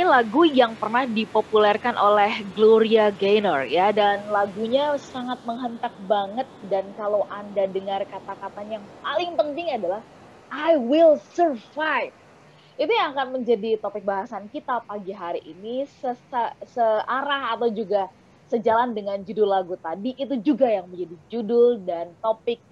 Ini lagu yang pernah dipopulerkan oleh Gloria Gaynor ya dan lagunya sangat menghentak banget dan kalau Anda dengar kata-katanya yang paling penting adalah I will survive. Itu yang akan menjadi topik bahasan kita pagi hari ini searah atau juga sejalan dengan judul lagu tadi itu juga yang menjadi judul dan topik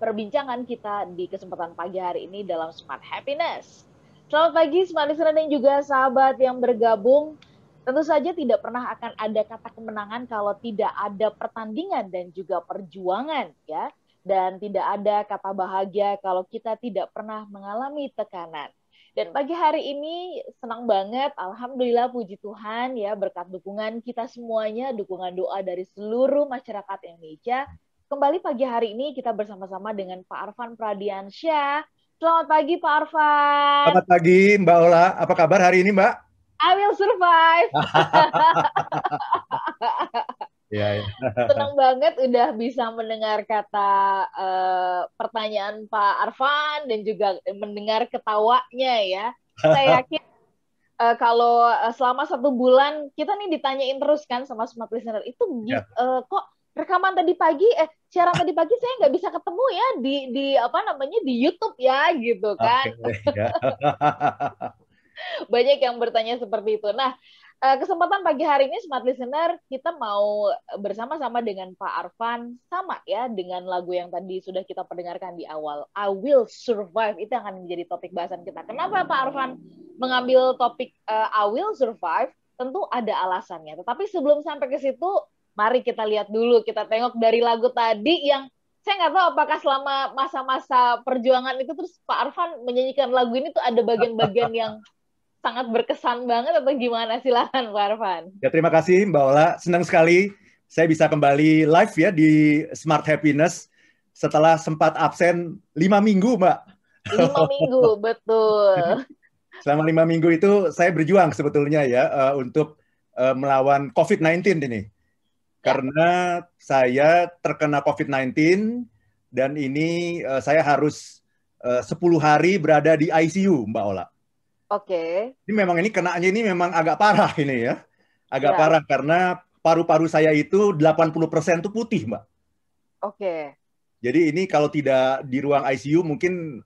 perbincangan kita di kesempatan pagi hari ini dalam Smart Happiness. Selamat pagi smart listener dan juga sahabat yang bergabung. Tentu saja tidak pernah akan ada kata kemenangan kalau tidak ada pertandingan dan juga perjuangan ya. Dan tidak ada kata bahagia kalau kita tidak pernah mengalami tekanan. Dan pagi hari ini senang banget, Alhamdulillah puji Tuhan ya berkat dukungan kita semuanya, dukungan doa dari seluruh masyarakat Indonesia. Kembali pagi hari ini kita bersama-sama dengan Pak Arfan Pradiansyah, Selamat pagi Pak Arfan. Selamat pagi Mbak Ola. Apa kabar hari ini Mbak? I will survive. ya, ya. Senang banget udah bisa mendengar kata uh, pertanyaan Pak Arfan dan juga mendengar ketawanya ya. Saya yakin uh, kalau selama satu bulan kita nih ditanyain terus kan sama smart listener itu ya. uh, kok rekaman tadi pagi eh siaran tadi pagi saya nggak bisa ketemu ya di di apa namanya di YouTube ya gitu kan. Okay, ya. banyak yang bertanya seperti itu. Nah eh, kesempatan pagi hari ini smart listener kita mau bersama-sama dengan Pak Arfan. Sama ya dengan lagu yang tadi sudah kita perdengarkan di awal I will survive. Itu akan menjadi topik bahasan kita. Kenapa Pak Arfan mengambil topik uh, I will survive? Tentu ada alasannya. Tetapi sebelum sampai ke situ mari kita lihat dulu, kita tengok dari lagu tadi yang saya nggak tahu apakah selama masa-masa perjuangan itu terus Pak Arfan menyanyikan lagu ini tuh ada bagian-bagian yang sangat berkesan banget atau gimana silakan Pak Arfan. Ya terima kasih Mbak Ola, senang sekali saya bisa kembali live ya di Smart Happiness setelah sempat absen lima minggu Mbak. Lima minggu betul. Selama lima minggu itu saya berjuang sebetulnya ya uh, untuk uh, melawan COVID-19 ini karena saya terkena COVID-19 dan ini uh, saya harus eh, uh, 10 hari berada di ICU, Mbak Ola. Oke. Okay. Ini memang ini kenanya ini memang agak parah ini ya. Agak ya. parah karena paru-paru saya itu 80% itu putih, Mbak. Oke. Okay. Jadi ini kalau tidak di ruang ICU mungkin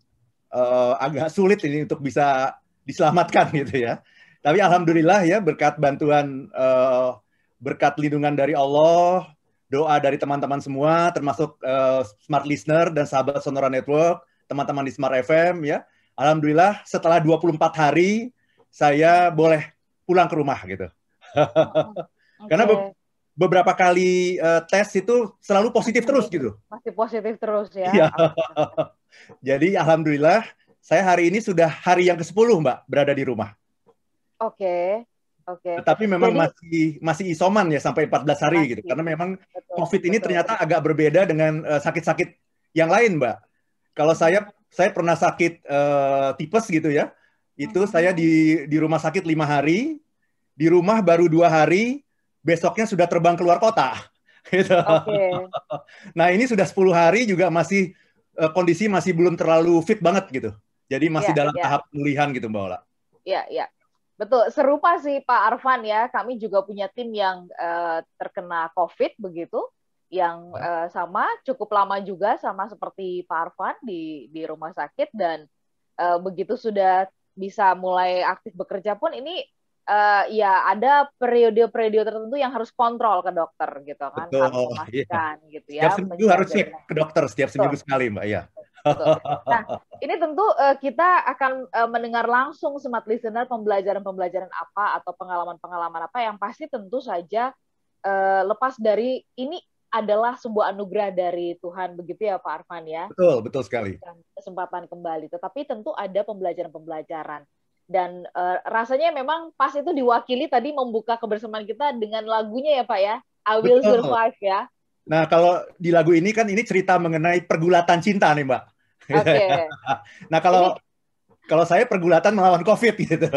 uh, agak sulit ini untuk bisa diselamatkan gitu ya. Tapi alhamdulillah ya berkat bantuan uh, berkat lindungan dari Allah, doa dari teman-teman semua, termasuk uh, Smart Listener dan sahabat Sonora Network, teman-teman di Smart FM ya. Alhamdulillah setelah 24 hari saya boleh pulang ke rumah gitu. okay. Karena be beberapa kali uh, tes itu selalu positif terus gitu. Masih positif terus ya. Iya. Jadi alhamdulillah saya hari ini sudah hari yang ke-10 Mbak berada di rumah. Oke. Okay. Oke. Okay. Tapi memang Jadi, masih masih isoman ya sampai 14 hari masih, gitu. Karena memang betul, COVID ini betul. ternyata agak berbeda dengan eh, sakit-sakit uh, yang lain, Mbak. Kalau saya saya pernah sakit uh, tipes gitu ya. Itu hmm. saya di di rumah sakit lima hari, di rumah baru dua hari, besoknya sudah terbang keluar kota. Gitu. Okay. nah ini sudah 10 hari juga masih uh, kondisi masih belum terlalu fit banget gitu. Jadi masih yeah, dalam yeah. tahap pemulihan gitu Mbak Ola. Iya, iya. Betul, serupa sih Pak Arfan ya. Kami juga punya tim yang uh, terkena COVID begitu, yang uh, sama cukup lama juga sama seperti Pak Arfan di di rumah sakit dan uh, begitu sudah bisa mulai aktif bekerja pun ini uh, ya ada periode-periode tertentu yang harus kontrol ke dokter gitu kan, Betul, harus memastikan iya. gitu ya. Setiap seminggu harus cek ke dokter setiap seminggu sekali Mbak ya. Nah, ini tentu uh, kita akan uh, mendengar langsung smart listener pembelajaran-pembelajaran apa atau pengalaman-pengalaman apa yang pasti tentu saja uh, lepas dari ini adalah sebuah anugerah dari Tuhan begitu ya Pak Arfan ya. Betul, betul sekali. Kesempatan kembali, tetapi tentu ada pembelajaran-pembelajaran dan uh, rasanya memang pas itu diwakili tadi membuka kebersamaan kita dengan lagunya ya Pak ya. I will betul. survive ya. Nah, kalau di lagu ini kan ini cerita mengenai pergulatan cinta nih, Mbak. Okay. nah kalau Ini... kalau saya pergulatan melawan COVID gitu.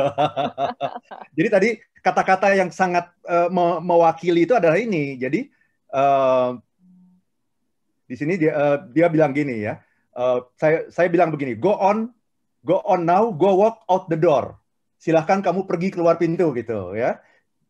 Jadi tadi kata-kata yang sangat uh, mewakili itu adalah ini. Jadi uh, di sini dia uh, dia bilang gini ya. Uh, saya saya bilang begini, go on, go on now, go walk out the door. silahkan kamu pergi keluar pintu gitu ya.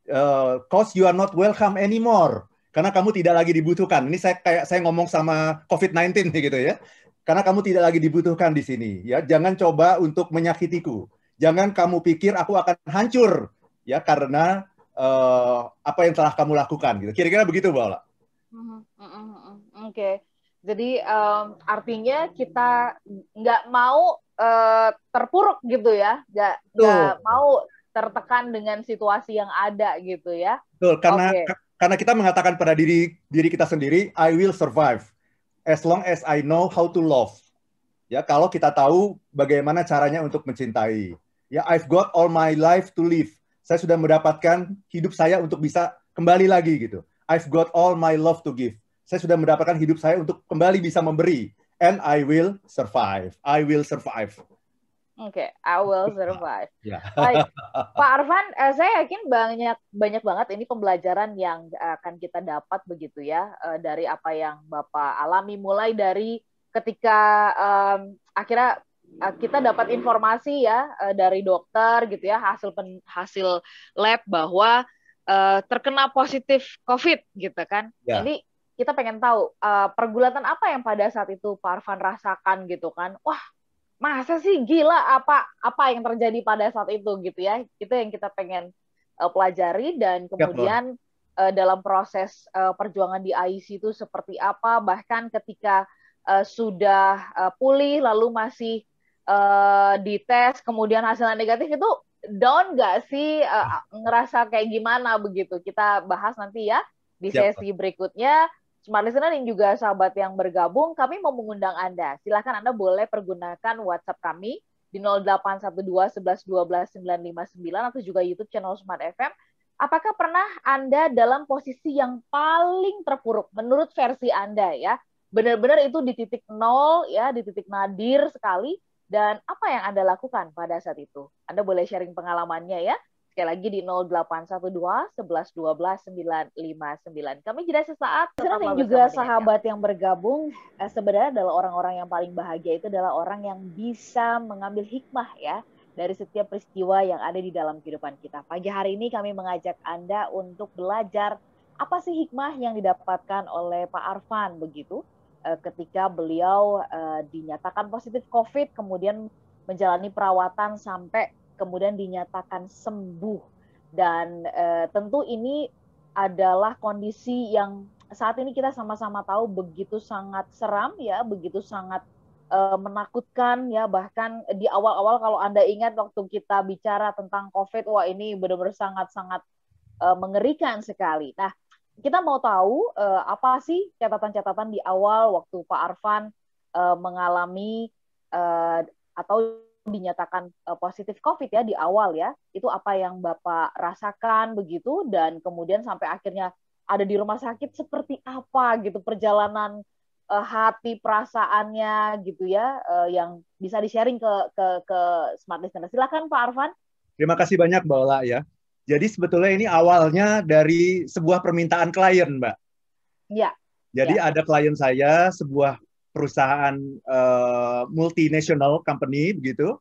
Uh, cause you are not welcome anymore karena kamu tidak lagi dibutuhkan. Ini saya kayak saya ngomong sama COVID-19 gitu ya. Karena kamu tidak lagi dibutuhkan di sini ya. Jangan coba untuk menyakitiku. Jangan kamu pikir aku akan hancur ya karena uh, apa yang telah kamu lakukan gitu. Kira-kira begitu, Mbak Mm -hmm. Oke. Okay. Jadi um, artinya kita nggak mau uh, terpuruk gitu ya, nggak nggak mau tertekan dengan situasi yang ada gitu ya. Betul, karena okay. karena kita mengatakan pada diri diri kita sendiri, I will survive as long as I know how to love. Ya, kalau kita tahu bagaimana caranya untuk mencintai. Ya, I've got all my life to live. Saya sudah mendapatkan hidup saya untuk bisa kembali lagi gitu. I've got all my love to give saya sudah mendapatkan hidup saya untuk kembali bisa memberi. And I will survive. I will survive. Oke, okay, I will survive. Ya. Baik, Pak Arfan, eh, saya yakin banyak banyak banget ini pembelajaran yang akan kita dapat begitu ya eh, dari apa yang Bapak alami, mulai dari ketika um, akhirnya uh, kita dapat informasi ya uh, dari dokter gitu ya hasil pen, hasil lab bahwa uh, terkena positif COVID gitu kan. Ya. Ini kita pengen tahu uh, pergulatan apa yang pada saat itu Pak Arfan rasakan gitu kan. Wah, masa sih? Gila apa apa yang terjadi pada saat itu gitu ya. Itu yang kita pengen uh, pelajari dan kemudian ya, uh, dalam proses uh, perjuangan di IC itu seperti apa. Bahkan ketika uh, sudah uh, pulih lalu masih uh, dites kemudian hasilnya negatif itu down nggak sih? Uh, ngerasa kayak gimana begitu? Kita bahas nanti ya di sesi berikutnya Smart Listener dan juga sahabat yang bergabung, kami mau mengundang Anda. Silahkan Anda boleh pergunakan WhatsApp kami di 0812 11 12 959 atau juga YouTube channel Smart FM. Apakah pernah Anda dalam posisi yang paling terpuruk menurut versi Anda ya? Benar-benar itu di titik nol ya, di titik nadir sekali. Dan apa yang Anda lakukan pada saat itu? Anda boleh sharing pengalamannya ya. Sekali lagi di 0812 11 12 959. Kami jeda sesaat. Senang yang juga sahabat yang bergabung eh, sebenarnya adalah orang-orang yang paling bahagia itu adalah orang yang bisa mengambil hikmah ya dari setiap peristiwa yang ada di dalam kehidupan kita. Pagi hari ini kami mengajak Anda untuk belajar apa sih hikmah yang didapatkan oleh Pak Arfan begitu eh, ketika beliau eh, dinyatakan positif COVID kemudian menjalani perawatan sampai kemudian dinyatakan sembuh dan e, tentu ini adalah kondisi yang saat ini kita sama-sama tahu begitu sangat seram ya, begitu sangat e, menakutkan ya bahkan di awal-awal kalau Anda ingat waktu kita bicara tentang Covid wah ini benar-benar sangat-sangat e, mengerikan sekali. Nah, kita mau tahu e, apa sih catatan-catatan di awal waktu Pak Arfan e, mengalami e, atau dinyatakan uh, positif COVID ya di awal ya, itu apa yang Bapak rasakan begitu dan kemudian sampai akhirnya ada di rumah sakit seperti apa gitu perjalanan uh, hati perasaannya gitu ya uh, yang bisa di-sharing ke ke ke Smart Listener. Silakan Pak Arfan. Terima kasih banyak Mbak Ola ya. Jadi sebetulnya ini awalnya dari sebuah permintaan klien, Mbak. Iya. Jadi ya. ada klien saya, sebuah perusahaan uh, multinational company begitu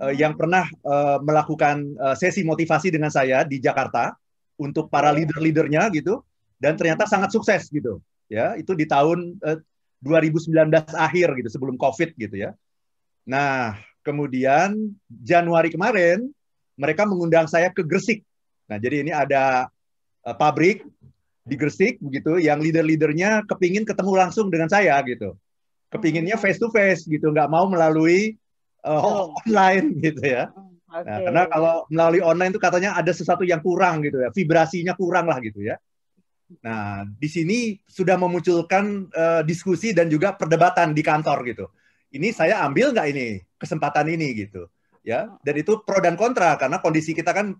uh, yang pernah uh, melakukan uh, sesi motivasi dengan saya di Jakarta untuk para leader-leadernya gitu dan ternyata sangat sukses gitu. Ya itu di tahun uh, 2019 akhir gitu sebelum COVID gitu ya. Nah kemudian Januari kemarin mereka mengundang saya ke Gresik. Nah jadi ini ada uh, pabrik di Gresik begitu yang leader-leadernya kepingin ketemu langsung dengan saya gitu kepinginnya face to face gitu, nggak mau melalui uh, online gitu ya. Okay. Nah, karena kalau melalui online itu katanya ada sesuatu yang kurang gitu ya, vibrasinya kurang lah gitu ya. Nah, di sini sudah memunculkan uh, diskusi dan juga perdebatan di kantor gitu. Ini saya ambil nggak ini kesempatan ini gitu, ya. Dan itu pro dan kontra karena kondisi kita kan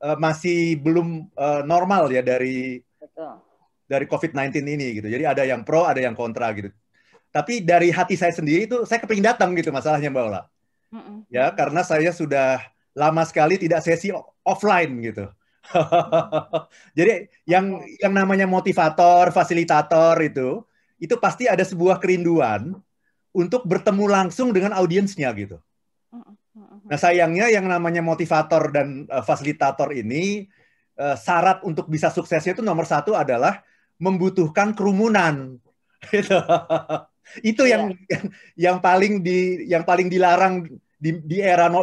uh, masih belum uh, normal ya dari Betul. dari COVID-19 ini gitu. Jadi ada yang pro, ada yang kontra gitu tapi dari hati saya sendiri itu saya kepingin datang gitu masalahnya Mbak Ola. Mm-mm. Ya, karena saya sudah lama sekali tidak sesi offline gitu. Jadi yang yang namanya motivator, fasilitator itu itu pasti ada sebuah kerinduan untuk bertemu langsung dengan audiensnya gitu. Nah sayangnya yang namanya motivator dan uh, fasilitator ini uh, syarat untuk bisa suksesnya itu nomor satu adalah membutuhkan kerumunan. Gitu. Itu yang, yeah. yang yang paling di yang paling dilarang di, di era no,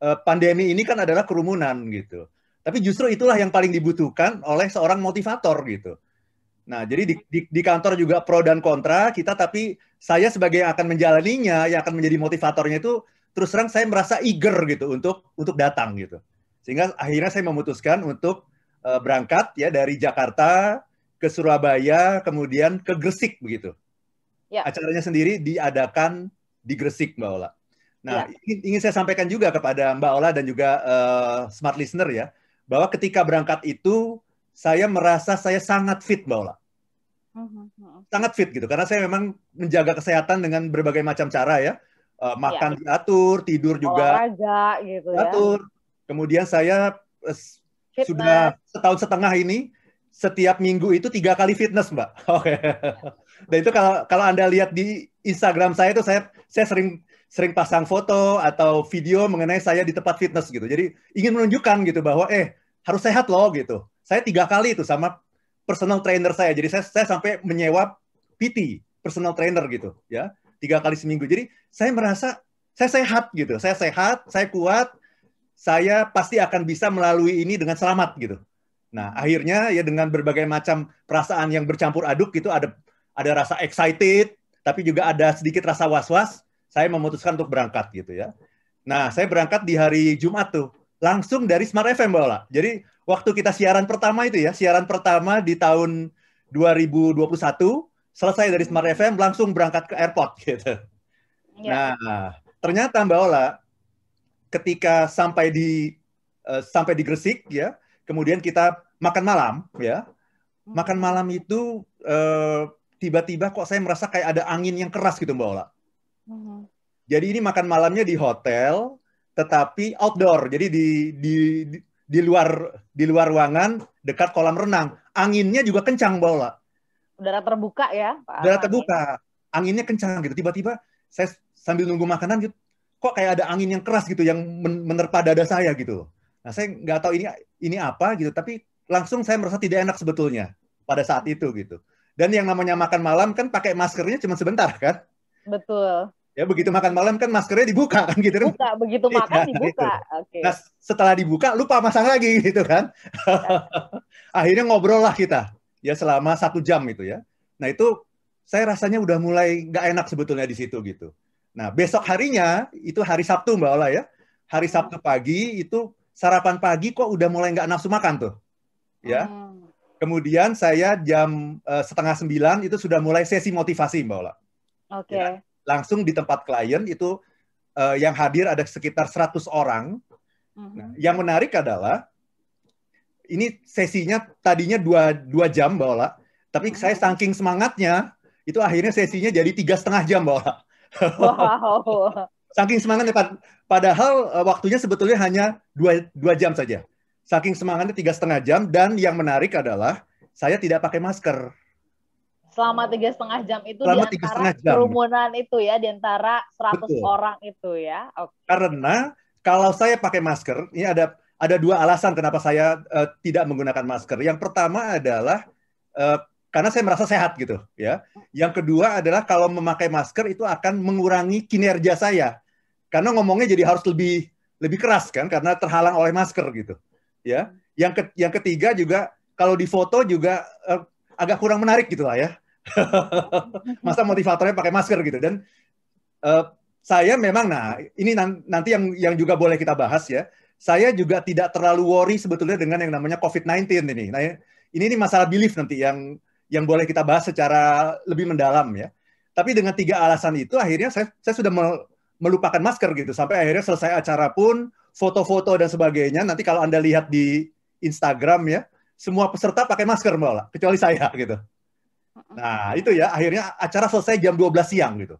uh, pandemi ini kan adalah kerumunan gitu. Tapi justru itulah yang paling dibutuhkan oleh seorang motivator gitu. Nah, jadi di, di, di kantor juga pro dan kontra kita, tapi saya sebagai yang akan menjalaninya, yang akan menjadi motivatornya itu terus terang saya merasa eager gitu untuk untuk datang gitu. Sehingga akhirnya saya memutuskan untuk uh, berangkat ya dari Jakarta ke Surabaya, kemudian ke Gresik begitu. Ya. Acaranya sendiri diadakan di Gresik, Mbak Ola. Nah, ya. ingin, ingin saya sampaikan juga kepada Mbak Ola dan juga uh, smart listener ya, bahwa ketika berangkat itu saya merasa saya sangat fit, Mbak Ola. Mhm, mhm. Sangat fit gitu, karena saya memang menjaga kesehatan dengan berbagai macam cara ya uh, makan ya. diatur, tidur juga olahraga gitu ya. Atur. Kemudian saya uh, sudah setahun setengah ini setiap minggu itu tiga kali fitness, Mbak. Oke. Okay. Dan itu kalau kalau Anda lihat di Instagram saya itu saya saya sering sering pasang foto atau video mengenai saya di tempat fitness gitu. Jadi ingin menunjukkan gitu bahwa eh harus sehat loh gitu. Saya tiga kali itu sama personal trainer saya. Jadi saya saya sampai menyewa PT, personal trainer gitu ya tiga kali seminggu. Jadi saya merasa saya sehat gitu, saya sehat, saya kuat, saya pasti akan bisa melalui ini dengan selamat gitu. Nah akhirnya ya dengan berbagai macam perasaan yang bercampur aduk gitu ada ada rasa excited, tapi juga ada sedikit rasa was-was. Saya memutuskan untuk berangkat gitu ya. Nah saya berangkat di hari Jumat tuh, langsung dari Smart FM Mbak Jadi waktu kita siaran pertama itu ya, siaran pertama di tahun 2021 selesai dari Smart FM langsung berangkat ke airport gitu. Ya. Nah, ternyata Mbak Ola ketika sampai di uh, sampai di Gresik ya, kemudian kita makan malam ya. Hmm. Makan malam itu uh, tiba-tiba kok saya merasa kayak ada angin yang keras gitu Mbak Ola. Hmm. Jadi ini makan malamnya di hotel tetapi outdoor. Jadi di di di, di luar di luar ruangan dekat kolam renang. Anginnya juga kencang Mbak Ola udara terbuka ya Pak udara terbuka anginnya kencang gitu tiba-tiba saya sambil nunggu makanan gitu kok kayak ada angin yang keras gitu yang menerpa dada saya gitu nah saya nggak tahu ini ini apa gitu tapi langsung saya merasa tidak enak sebetulnya pada saat itu gitu dan yang namanya makan malam kan pakai maskernya cuma sebentar kan betul ya begitu makan malam kan maskernya dibuka kan gitu buka begitu iya, makan ya, dibuka gitu. okay. nah setelah dibuka lupa masang lagi gitu kan akhirnya ngobrol lah kita ya selama satu jam itu ya. Nah itu saya rasanya udah mulai nggak enak sebetulnya di situ gitu. Nah besok harinya itu hari Sabtu Mbak Ola ya. Hari Sabtu pagi itu sarapan pagi kok udah mulai nggak nafsu makan tuh. Ya. Hmm. Kemudian saya jam uh, setengah sembilan itu sudah mulai sesi motivasi Mbak Ola. Oke. Okay. Ya. Langsung di tempat klien itu uh, yang hadir ada sekitar 100 orang. Hmm. Nah, yang menarik adalah ini sesinya tadinya dua, dua jam Mbak Ola, tapi hmm. saya saking semangatnya, itu akhirnya sesinya jadi tiga setengah jam Mbak Ola. Wow. Saking semangatnya, padahal uh, waktunya sebetulnya hanya dua, dua jam saja. Saking semangatnya tiga setengah jam, dan yang menarik adalah saya tidak pakai masker. Selama tiga setengah jam itu Selama di antara jam. kerumunan itu ya, di antara 100 Betul. orang itu ya. Okay. Karena kalau saya pakai masker, ini ada ada dua alasan kenapa saya uh, tidak menggunakan masker. Yang pertama adalah uh, karena saya merasa sehat gitu, ya. Yang kedua adalah kalau memakai masker itu akan mengurangi kinerja saya. Karena ngomongnya jadi harus lebih lebih keras kan karena terhalang oleh masker gitu, ya. Yang ke, yang ketiga juga kalau di foto juga uh, agak kurang menarik gitu lah ya. Masa motivatornya pakai masker gitu dan uh, saya memang nah ini nanti yang yang juga boleh kita bahas ya saya juga tidak terlalu worry sebetulnya dengan yang namanya COVID-19 ini. Nah, ini ini masalah belief nanti yang yang boleh kita bahas secara lebih mendalam ya. Tapi dengan tiga alasan itu akhirnya saya saya sudah melupakan masker gitu sampai akhirnya selesai acara pun foto-foto dan sebagainya nanti kalau Anda lihat di Instagram ya, semua peserta pakai masker malah kecuali saya gitu. Nah, itu ya akhirnya acara selesai jam 12 siang gitu.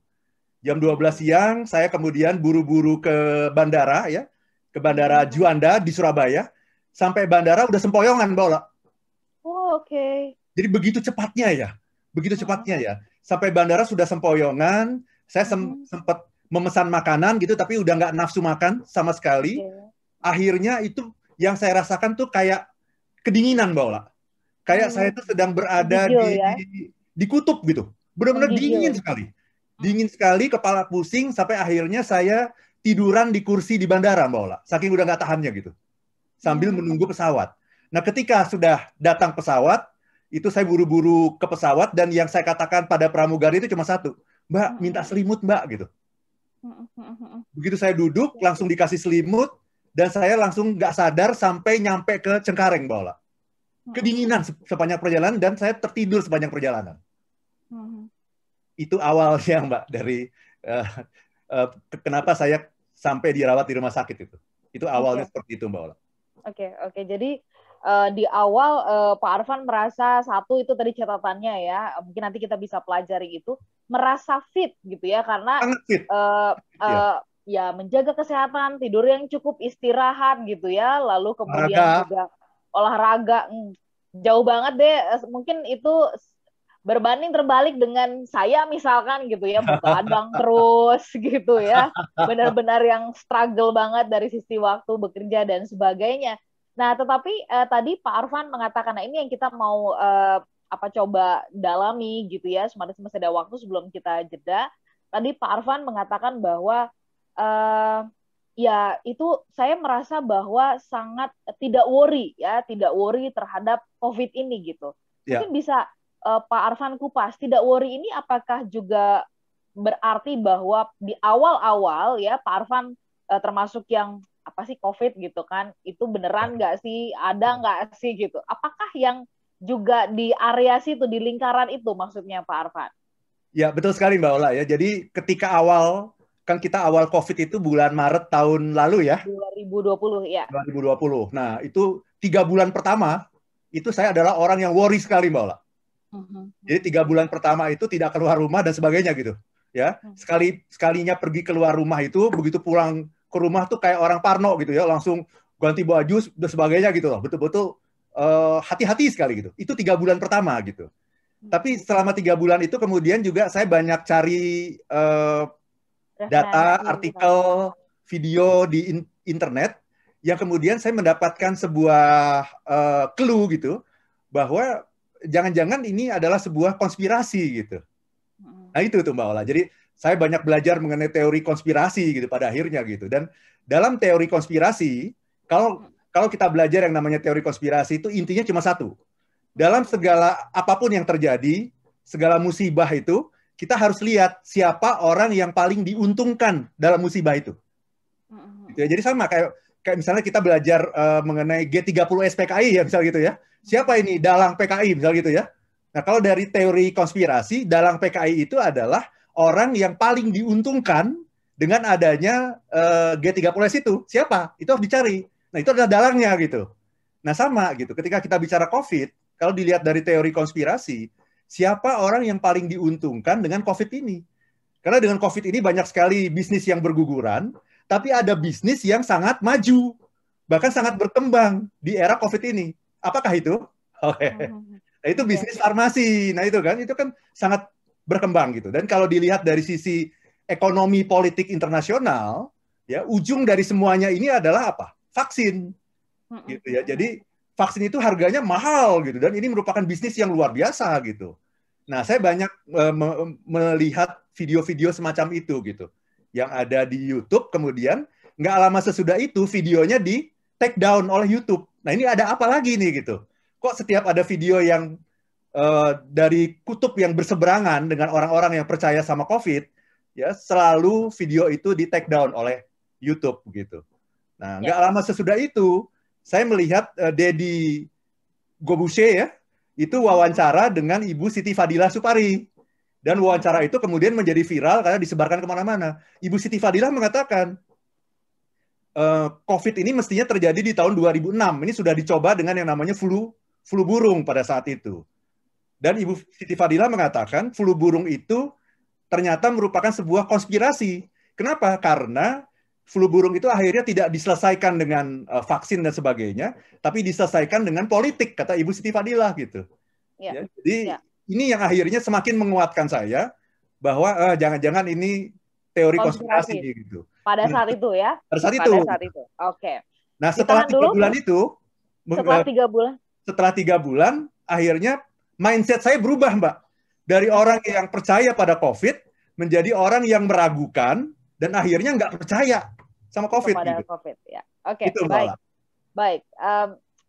Jam 12 siang saya kemudian buru-buru ke bandara ya ke Bandara Juanda di Surabaya. Sampai bandara udah sempoyongan, Mbak Ola. Oh, oke. Okay. Jadi begitu cepatnya ya. Begitu cepatnya ya. Sampai bandara sudah sempoyongan, saya sem sempat memesan makanan gitu, tapi udah nggak nafsu makan sama sekali. Yeah. Akhirnya itu yang saya rasakan tuh kayak kedinginan, Mbak Ola. Kayak hmm. saya tuh sedang berada Video, di, ya? di di kutub gitu. Benar-benar dingin sekali. Dingin sekali, kepala pusing sampai akhirnya saya tiduran di kursi di bandara, Mbak Ola. Saking udah nggak tahannya gitu. Sambil hmm. menunggu pesawat. Nah, ketika sudah datang pesawat, itu saya buru-buru ke pesawat dan yang saya katakan pada pramugari itu cuma satu, Mbak minta selimut Mbak gitu. Begitu saya duduk langsung dikasih selimut dan saya langsung nggak sadar sampai nyampe ke Cengkareng Mbak Ola. Kedinginan sepanjang perjalanan dan saya tertidur sepanjang perjalanan. Itu awalnya Mbak dari uh, uh, kenapa saya sampai dirawat di rumah sakit itu. Itu awalnya okay. seperti itu Mbak Ola. Oke, okay, oke. Okay. Jadi uh, di awal uh, Pak Arfan merasa satu itu tadi catatannya ya, mungkin nanti kita bisa pelajari itu merasa fit gitu ya karena fit. Uh, uh, ya. ya menjaga kesehatan, tidur yang cukup, istirahat gitu ya, lalu kemudian olahraga. juga olahraga hmm, jauh banget deh, mungkin itu berbanding terbalik dengan saya misalkan gitu ya begadang terus gitu ya benar-benar yang struggle banget dari sisi waktu bekerja dan sebagainya Nah, tetapi uh, tadi Pak Arfan mengatakan, nah ini yang kita mau uh, apa coba dalami gitu ya, semasa masih ada waktu sebelum kita jeda. Tadi Pak Arfan mengatakan bahwa uh, ya itu saya merasa bahwa sangat tidak worry ya, tidak worry terhadap COVID ini gitu. Ya. Mungkin bisa uh, Pak Arfan kupas, tidak worry ini apakah juga berarti bahwa di awal-awal ya Pak Arfan uh, termasuk yang apa sih COVID gitu kan? Itu beneran nggak sih? Ada nggak sih gitu? Apakah yang juga di area situ, di lingkaran itu maksudnya Pak Arfan? Ya betul sekali Mbak Ola ya. Jadi ketika awal kan kita awal COVID itu bulan Maret tahun lalu ya. 2020 ya. 2020. Nah itu tiga bulan pertama itu saya adalah orang yang worry sekali Mbak Ola. Uh-huh. Jadi tiga bulan pertama itu tidak keluar rumah dan sebagainya gitu. Ya uh-huh. sekali sekalinya pergi keluar rumah itu begitu pulang ke rumah tuh kayak orang Parno gitu ya, langsung ganti baju dan sebagainya gitu loh. Betul-betul uh, hati-hati sekali gitu. Itu tiga bulan pertama gitu. Tapi selama tiga bulan itu kemudian juga saya banyak cari uh, data, artikel, video di in internet yang kemudian saya mendapatkan sebuah uh, clue gitu bahwa jangan-jangan ini adalah sebuah konspirasi gitu. Nah itu tuh Mbak Ola. Jadi saya banyak belajar mengenai teori konspirasi gitu pada akhirnya gitu. Dan dalam teori konspirasi, kalau kalau kita belajar yang namanya teori konspirasi itu intinya cuma satu. Dalam segala apa pun yang terjadi, segala musibah itu, kita harus lihat siapa orang yang paling diuntungkan dalam musibah itu. Gitu ya. Jadi sama kayak kayak misalnya kita belajar uh, mengenai G30 SPKI ya misal gitu ya. Siapa ini dalang PKI misal gitu ya. Nah, kalau dari teori konspirasi, dalang PKI itu adalah orang yang paling diuntungkan dengan adanya uh, G30S itu. Siapa? Itu harus dicari. Nah, itu adalah dalangnya gitu. Nah, sama gitu. Ketika kita bicara COVID, kalau dilihat dari teori konspirasi, siapa orang yang paling diuntungkan dengan COVID ini? Karena dengan COVID ini banyak sekali bisnis yang berguguran, tapi ada bisnis yang sangat maju, bahkan sangat berkembang di era COVID ini. Apakah itu? Oke. Okay. Nah, itu bisnis farmasi. Nah, itu kan itu kan sangat berkembang gitu. Dan kalau dilihat dari sisi ekonomi politik internasional, ya ujung dari semuanya ini adalah apa? Vaksin, gitu ya. Jadi vaksin itu harganya mahal gitu dan ini merupakan bisnis yang luar biasa gitu. Nah, saya banyak uh, me melihat video-video semacam itu gitu, yang ada di YouTube. Kemudian nggak lama sesudah itu videonya di take down oleh YouTube. Nah, ini ada apa lagi nih gitu? Kok setiap ada video yang uh, dari kutub yang berseberangan dengan orang-orang yang percaya sama COVID, ya selalu video itu di take down oleh YouTube begitu. Nah, nggak ya. lama sesudah itu, saya melihat uh, Dedi Gobushe ya, itu wawancara dengan Ibu Siti Fadila Supari. Dan wawancara itu kemudian menjadi viral karena disebarkan ke mana-mana. Ibu Siti Fadila mengatakan, uh, COVID ini mestinya terjadi di tahun 2006. Ini sudah dicoba dengan yang namanya flu flu burung pada saat itu. Dan Ibu Siti Fadila mengatakan flu burung itu ternyata merupakan sebuah konspirasi. Kenapa? Karena flu burung itu akhirnya tidak diselesaikan dengan uh, vaksin dan sebagainya, tapi diselesaikan dengan politik, kata Ibu Siti Fadila gitu. Ya. Ya, jadi ya. ini yang akhirnya semakin menguatkan saya bahwa jangan eh, jangan-jangan ini teori konspirasi, konspirasi gitu. Pada saat itu ya. Pada saat itu. Pada saat itu. Oke. Okay. Nah setelah tiga dulu, bulan itu. Setelah tiga bulan. Setelah tiga bulan, akhirnya mindset saya berubah mbak. Dari orang yang percaya pada COVID menjadi orang yang meragukan dan akhirnya nggak percaya sama COVID. Kepada gitu. COVID ya. Oke. Okay, baik. Malah. Baik. Um,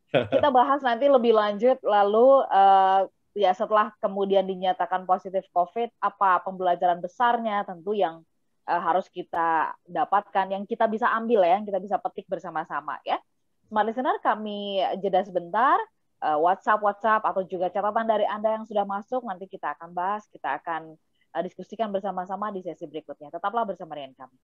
kita bahas nanti lebih lanjut. Lalu uh, ya setelah kemudian dinyatakan positif COVID, apa pembelajaran besarnya tentu yang uh, harus kita dapatkan, yang kita bisa ambil ya, yang kita bisa petik bersama-sama ya. Smart listener, kami jeda sebentar. Uh, WhatsApp, WhatsApp, atau juga catatan dari Anda yang sudah masuk, nanti kita akan bahas, kita akan uh, diskusikan bersama-sama di sesi berikutnya. Tetaplah bersama dengan kami.